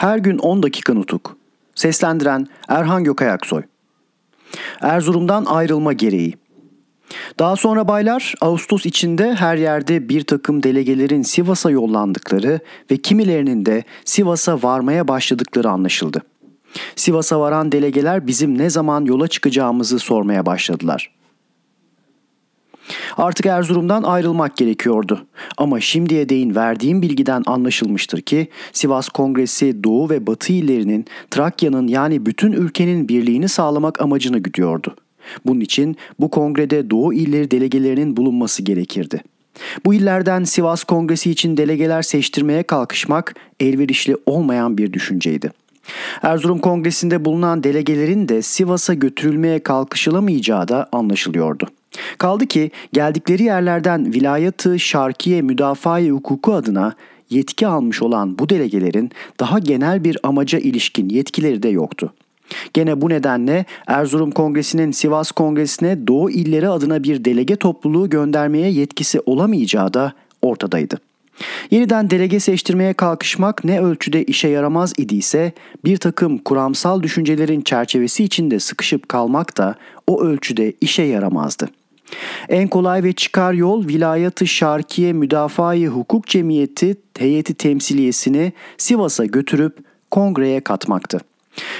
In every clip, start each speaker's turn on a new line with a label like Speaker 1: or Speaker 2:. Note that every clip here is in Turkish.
Speaker 1: Her gün 10 dakika nutuk. Seslendiren Erhan Gökayaksoy. Erzurum'dan ayrılma gereği. Daha sonra baylar Ağustos içinde her yerde bir takım delegelerin Sivas'a yollandıkları ve kimilerinin de Sivas'a varmaya başladıkları anlaşıldı. Sivas'a varan delegeler bizim ne zaman yola çıkacağımızı sormaya başladılar. Artık Erzurum'dan ayrılmak gerekiyordu. Ama şimdiye değin verdiğim bilgiden anlaşılmıştır ki Sivas Kongresi Doğu ve Batı illerinin Trakya'nın yani bütün ülkenin birliğini sağlamak amacını güdüyordu. Bunun için bu kongrede Doğu illeri delegelerinin bulunması gerekirdi. Bu illerden Sivas Kongresi için delegeler seçtirmeye kalkışmak elverişli olmayan bir düşünceydi. Erzurum Kongresi'nde bulunan delegelerin de Sivas'a götürülmeye kalkışılamayacağı da anlaşılıyordu. Kaldı ki geldikleri yerlerden vilayatı şarkiye müdafaa hukuku adına yetki almış olan bu delegelerin daha genel bir amaca ilişkin yetkileri de yoktu. Gene bu nedenle Erzurum Kongresi'nin Sivas Kongresi'ne Doğu illeri adına bir delege topluluğu göndermeye yetkisi olamayacağı da ortadaydı. Yeniden delege seçtirmeye kalkışmak ne ölçüde işe yaramaz idiyse bir takım kuramsal düşüncelerin çerçevesi içinde sıkışıp kalmak da o ölçüde işe yaramazdı. En kolay ve çıkar yol vilayatı Şarkiye Müdafaa-i Hukuk Cemiyeti heyeti temsiliyesini Sivas'a götürüp kongreye katmaktı.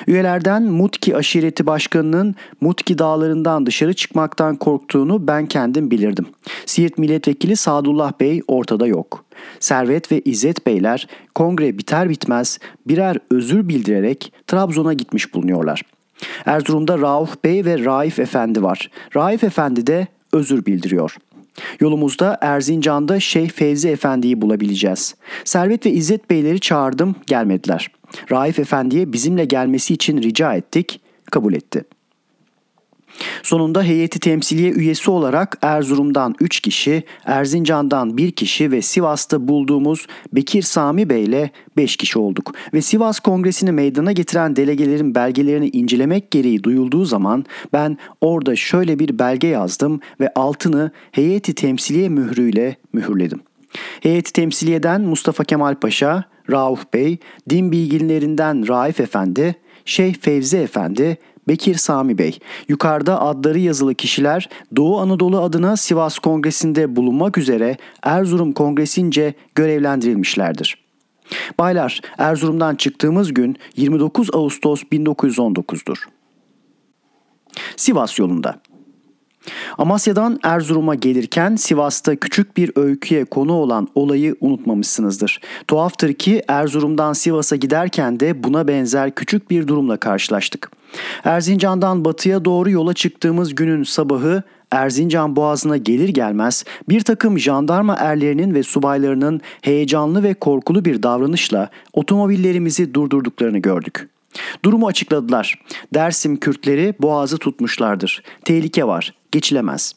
Speaker 1: Üyelerden Mutki aşireti başkanının Mutki dağlarından dışarı çıkmaktan korktuğunu ben kendim bilirdim. Siirt milletvekili Sadullah Bey ortada yok. Servet ve İzzet Beyler kongre biter bitmez birer özür bildirerek Trabzon'a gitmiş bulunuyorlar. Erzurum'da Rauf Bey ve Raif Efendi var. Raif Efendi de özür bildiriyor. Yolumuzda Erzincan'da Şeyh Fevzi Efendi'yi bulabileceğiz. Servet ve İzzet Beyleri çağırdım, gelmediler. Raif Efendi'ye bizimle gelmesi için rica ettik, kabul etti.'' Sonunda heyeti temsiliye üyesi olarak Erzurum'dan 3 kişi, Erzincan'dan 1 kişi ve Sivas'ta bulduğumuz Bekir Sami Bey ile 5 kişi olduk. Ve Sivas Kongresi'ni meydana getiren delegelerin belgelerini incelemek gereği duyulduğu zaman ben orada şöyle bir belge yazdım ve altını heyeti temsiliye mührüyle mühürledim. Heyeti temsiliyeden Mustafa Kemal Paşa, Rauf Bey, din bilginlerinden Raif Efendi, Şeyh Fevzi Efendi, Bekir Sami Bey. Yukarıda adları yazılı kişiler Doğu Anadolu adına Sivas Kongresi'nde bulunmak üzere Erzurum Kongresince görevlendirilmişlerdir. Baylar, Erzurum'dan çıktığımız gün 29 Ağustos 1919'dur. Sivas yolunda Amasya'dan Erzurum'a gelirken Sivas'ta küçük bir öyküye konu olan olayı unutmamışsınızdır. Tuhaftır ki Erzurum'dan Sivas'a giderken de buna benzer küçük bir durumla karşılaştık. Erzincan'dan batıya doğru yola çıktığımız günün sabahı Erzincan Boğazı'na gelir gelmez bir takım jandarma erlerinin ve subaylarının heyecanlı ve korkulu bir davranışla otomobillerimizi durdurduklarını gördük. Durumu açıkladılar. Dersim Kürtleri boğazı tutmuşlardır. Tehlike var, geçilemez.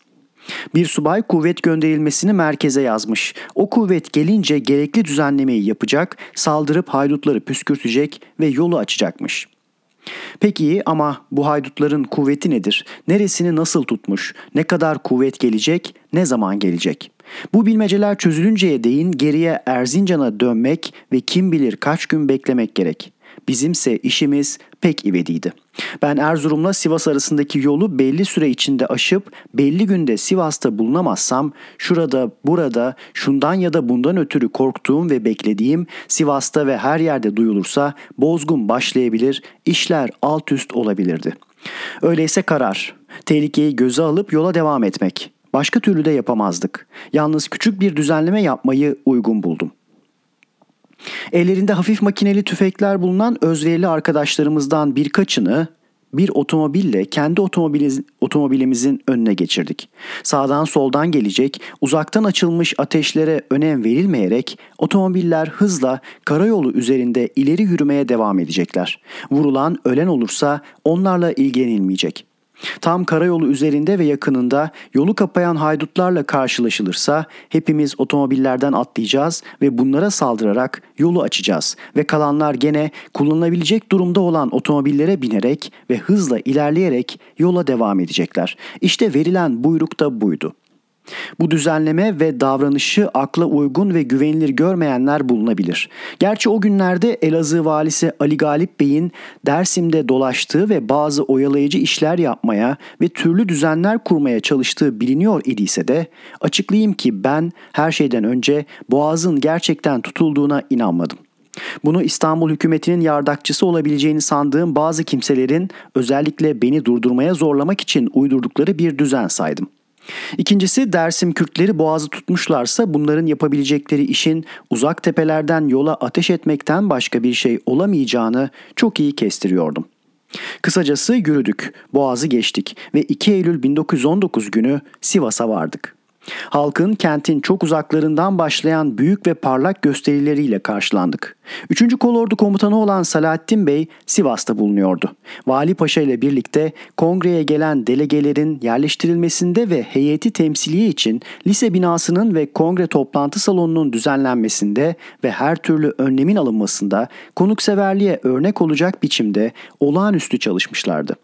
Speaker 1: Bir subay kuvvet gönderilmesini merkeze yazmış. O kuvvet gelince gerekli düzenlemeyi yapacak, saldırıp haydutları püskürtecek ve yolu açacakmış.'' Peki ama bu haydutların kuvveti nedir? Neresini nasıl tutmuş? Ne kadar kuvvet gelecek? Ne zaman gelecek? Bu bilmeceler çözülünceye değin geriye Erzincan'a dönmek ve kim bilir kaç gün beklemek gerek. Bizimse işimiz pek ivediydi. Ben Erzurum'la Sivas arasındaki yolu belli süre içinde aşıp belli günde Sivas'ta bulunamazsam şurada burada şundan ya da bundan ötürü korktuğum ve beklediğim Sivas'ta ve her yerde duyulursa bozgun başlayabilir, işler alt üst olabilirdi. Öyleyse karar, tehlikeyi göze alıp yola devam etmek. Başka türlü de yapamazdık. Yalnız küçük bir düzenleme yapmayı uygun buldum.'' Ellerinde hafif makineli tüfekler bulunan özverili arkadaşlarımızdan birkaçını bir otomobille kendi otomobilimizin önüne geçirdik. Sağdan soldan gelecek, uzaktan açılmış ateşlere önem verilmeyerek otomobiller hızla karayolu üzerinde ileri yürümeye devam edecekler. Vurulan, ölen olursa onlarla ilgilenilmeyecek. Tam karayolu üzerinde ve yakınında yolu kapayan haydutlarla karşılaşılırsa hepimiz otomobillerden atlayacağız ve bunlara saldırarak yolu açacağız ve kalanlar gene kullanılabilecek durumda olan otomobillere binerek ve hızla ilerleyerek yola devam edecekler. İşte verilen buyruk da buydu. Bu düzenleme ve davranışı akla uygun ve güvenilir görmeyenler bulunabilir. Gerçi o günlerde Elazığ valisi Ali Galip Bey'in Dersim'de dolaştığı ve bazı oyalayıcı işler yapmaya ve türlü düzenler kurmaya çalıştığı biliniyor idiyse de açıklayayım ki ben her şeyden önce Boğaz'ın gerçekten tutulduğuna inanmadım. Bunu İstanbul hükümetinin yardakçısı olabileceğini sandığım bazı kimselerin özellikle beni durdurmaya zorlamak için uydurdukları bir düzen saydım. İkincisi Dersim Kürtleri boğazı tutmuşlarsa bunların yapabilecekleri işin uzak tepelerden yola ateş etmekten başka bir şey olamayacağını çok iyi kestiriyordum. Kısacası yürüdük, boğazı geçtik ve 2 Eylül 1919 günü Sivas'a vardık. Halkın kentin çok uzaklarından başlayan büyük ve parlak gösterileriyle karşılandık. 3. Kolordu komutanı olan Salahattin Bey Sivas'ta bulunuyordu. Vali Paşa ile birlikte kongreye gelen delegelerin yerleştirilmesinde ve heyeti temsiliye için lise binasının ve kongre toplantı salonunun düzenlenmesinde ve her türlü önlemin alınmasında konukseverliğe örnek olacak biçimde olağanüstü çalışmışlardı.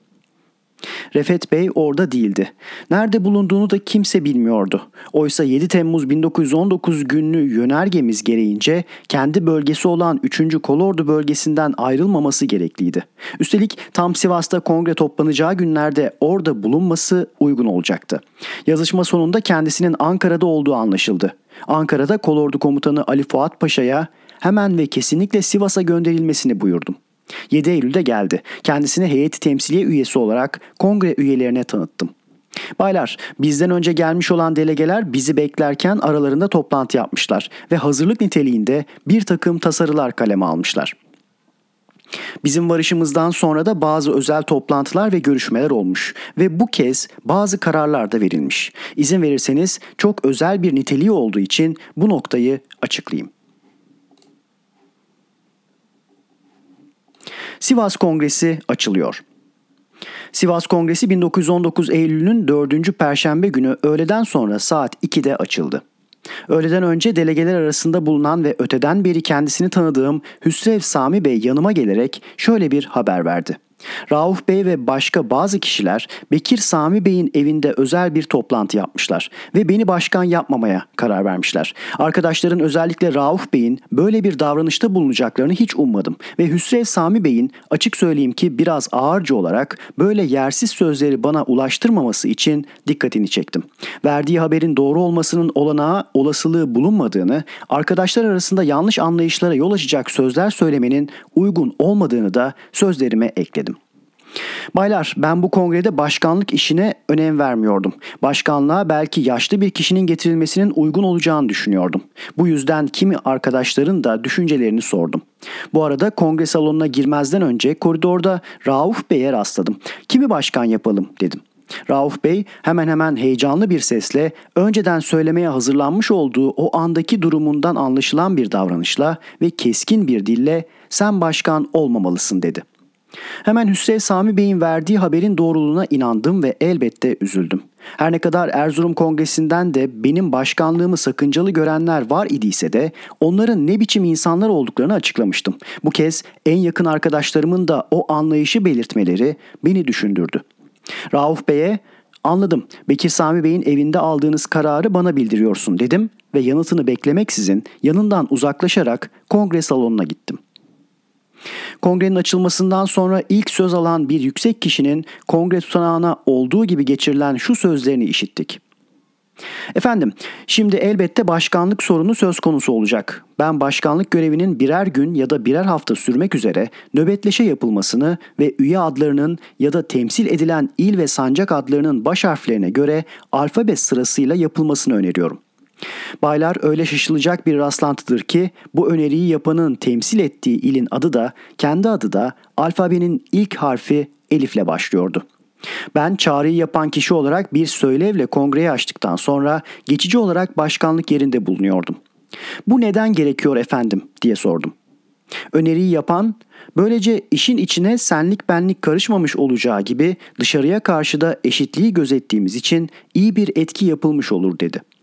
Speaker 1: Refet Bey orada değildi. Nerede bulunduğunu da kimse bilmiyordu. Oysa 7 Temmuz 1919 günlü yönergemiz gereğince kendi bölgesi olan 3. Kolordu bölgesinden ayrılmaması gerekliydi. Üstelik tam Sivas'ta kongre toplanacağı günlerde orada bulunması uygun olacaktı. Yazışma sonunda kendisinin Ankara'da olduğu anlaşıldı. Ankara'da Kolordu Komutanı Ali Fuat Paşa'ya hemen ve kesinlikle Sivas'a gönderilmesini buyurdum. 7 Eylül'de geldi. Kendisini heyeti temsiliye üyesi olarak kongre üyelerine tanıttım. Baylar, bizden önce gelmiş olan delegeler bizi beklerken aralarında toplantı yapmışlar ve hazırlık niteliğinde bir takım tasarılar kaleme almışlar. Bizim varışımızdan sonra da bazı özel toplantılar ve görüşmeler olmuş ve bu kez bazı kararlar da verilmiş. İzin verirseniz çok özel bir niteliği olduğu için bu noktayı açıklayayım. Sivas Kongresi açılıyor. Sivas Kongresi 1919 Eylül'ün 4. Perşembe günü öğleden sonra saat 2'de açıldı. Öğleden önce delegeler arasında bulunan ve öteden beri kendisini tanıdığım Hüsrev Sami Bey yanıma gelerek şöyle bir haber verdi. Rauf Bey ve başka bazı kişiler Bekir Sami Bey'in evinde özel bir toplantı yapmışlar ve beni başkan yapmamaya karar vermişler. Arkadaşların özellikle Rauf Bey'in böyle bir davranışta bulunacaklarını hiç ummadım ve Hüsrev Sami Bey'in açık söyleyeyim ki biraz ağırca olarak böyle yersiz sözleri bana ulaştırmaması için dikkatini çektim. Verdiği haberin doğru olmasının olanağı olasılığı bulunmadığını, arkadaşlar arasında yanlış anlayışlara yol açacak sözler söylemenin uygun olmadığını da sözlerime ekledim. Baylar ben bu kongrede başkanlık işine önem vermiyordum. Başkanlığa belki yaşlı bir kişinin getirilmesinin uygun olacağını düşünüyordum. Bu yüzden kimi arkadaşların da düşüncelerini sordum. Bu arada kongre salonuna girmezden önce koridorda Rauf Bey'e rastladım. Kimi başkan yapalım dedim. Rauf Bey hemen hemen heyecanlı bir sesle önceden söylemeye hazırlanmış olduğu o andaki durumundan anlaşılan bir davranışla ve keskin bir dille sen başkan olmamalısın dedi. Hemen Hüsrev Sami Bey'in verdiği haberin doğruluğuna inandım ve elbette üzüldüm. Her ne kadar Erzurum Kongresi'nden de benim başkanlığımı sakıncalı görenler var idiyse de onların ne biçim insanlar olduklarını açıklamıştım. Bu kez en yakın arkadaşlarımın da o anlayışı belirtmeleri beni düşündürdü. Rauf Bey'e anladım Bekir Sami Bey'in evinde aldığınız kararı bana bildiriyorsun dedim ve yanıtını beklemeksizin yanından uzaklaşarak kongre salonuna gittim. Kongrenin açılmasından sonra ilk söz alan bir yüksek kişinin kongre tutanağına olduğu gibi geçirilen şu sözlerini işittik. Efendim, şimdi elbette başkanlık sorunu söz konusu olacak. Ben başkanlık görevinin birer gün ya da birer hafta sürmek üzere nöbetleşe yapılmasını ve üye adlarının ya da temsil edilen il ve sancak adlarının baş harflerine göre alfabe sırasıyla yapılmasını öneriyorum. Baylar öyle şaşılacak bir rastlantıdır ki bu öneriyi yapanın temsil ettiği ilin adı da kendi adı da alfabenin ilk harfi elifle başlıyordu. Ben çağrıyı yapan kişi olarak bir söylevle kongreyi açtıktan sonra geçici olarak başkanlık yerinde bulunuyordum. Bu neden gerekiyor efendim diye sordum. Öneriyi yapan böylece işin içine senlik benlik karışmamış olacağı gibi dışarıya karşı da eşitliği gözettiğimiz için iyi bir etki yapılmış olur dedi.''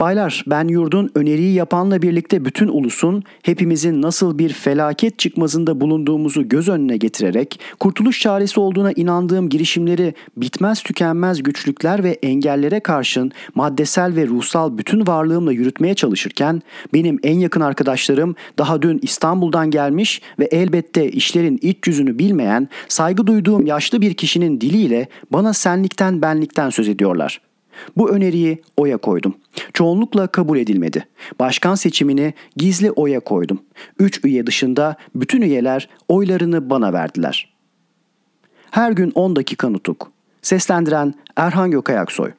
Speaker 1: Baylar ben yurdun öneriyi yapanla birlikte bütün ulusun hepimizin nasıl bir felaket çıkmazında bulunduğumuzu göz önüne getirerek kurtuluş çaresi olduğuna inandığım girişimleri bitmez tükenmez güçlükler ve engellere karşın maddesel ve ruhsal bütün varlığımla yürütmeye çalışırken benim en yakın arkadaşlarım daha dün İstanbul'dan gelmiş ve elbette işlerin iç yüzünü bilmeyen saygı duyduğum yaşlı bir kişinin diliyle bana senlikten benlikten söz ediyorlar.'' Bu öneriyi oya koydum. Çoğunlukla kabul edilmedi. Başkan seçimini gizli oya koydum. Üç üye dışında bütün üyeler oylarını bana verdiler. Her gün 10 dakika nutuk. Seslendiren Erhan Gökayaksoy.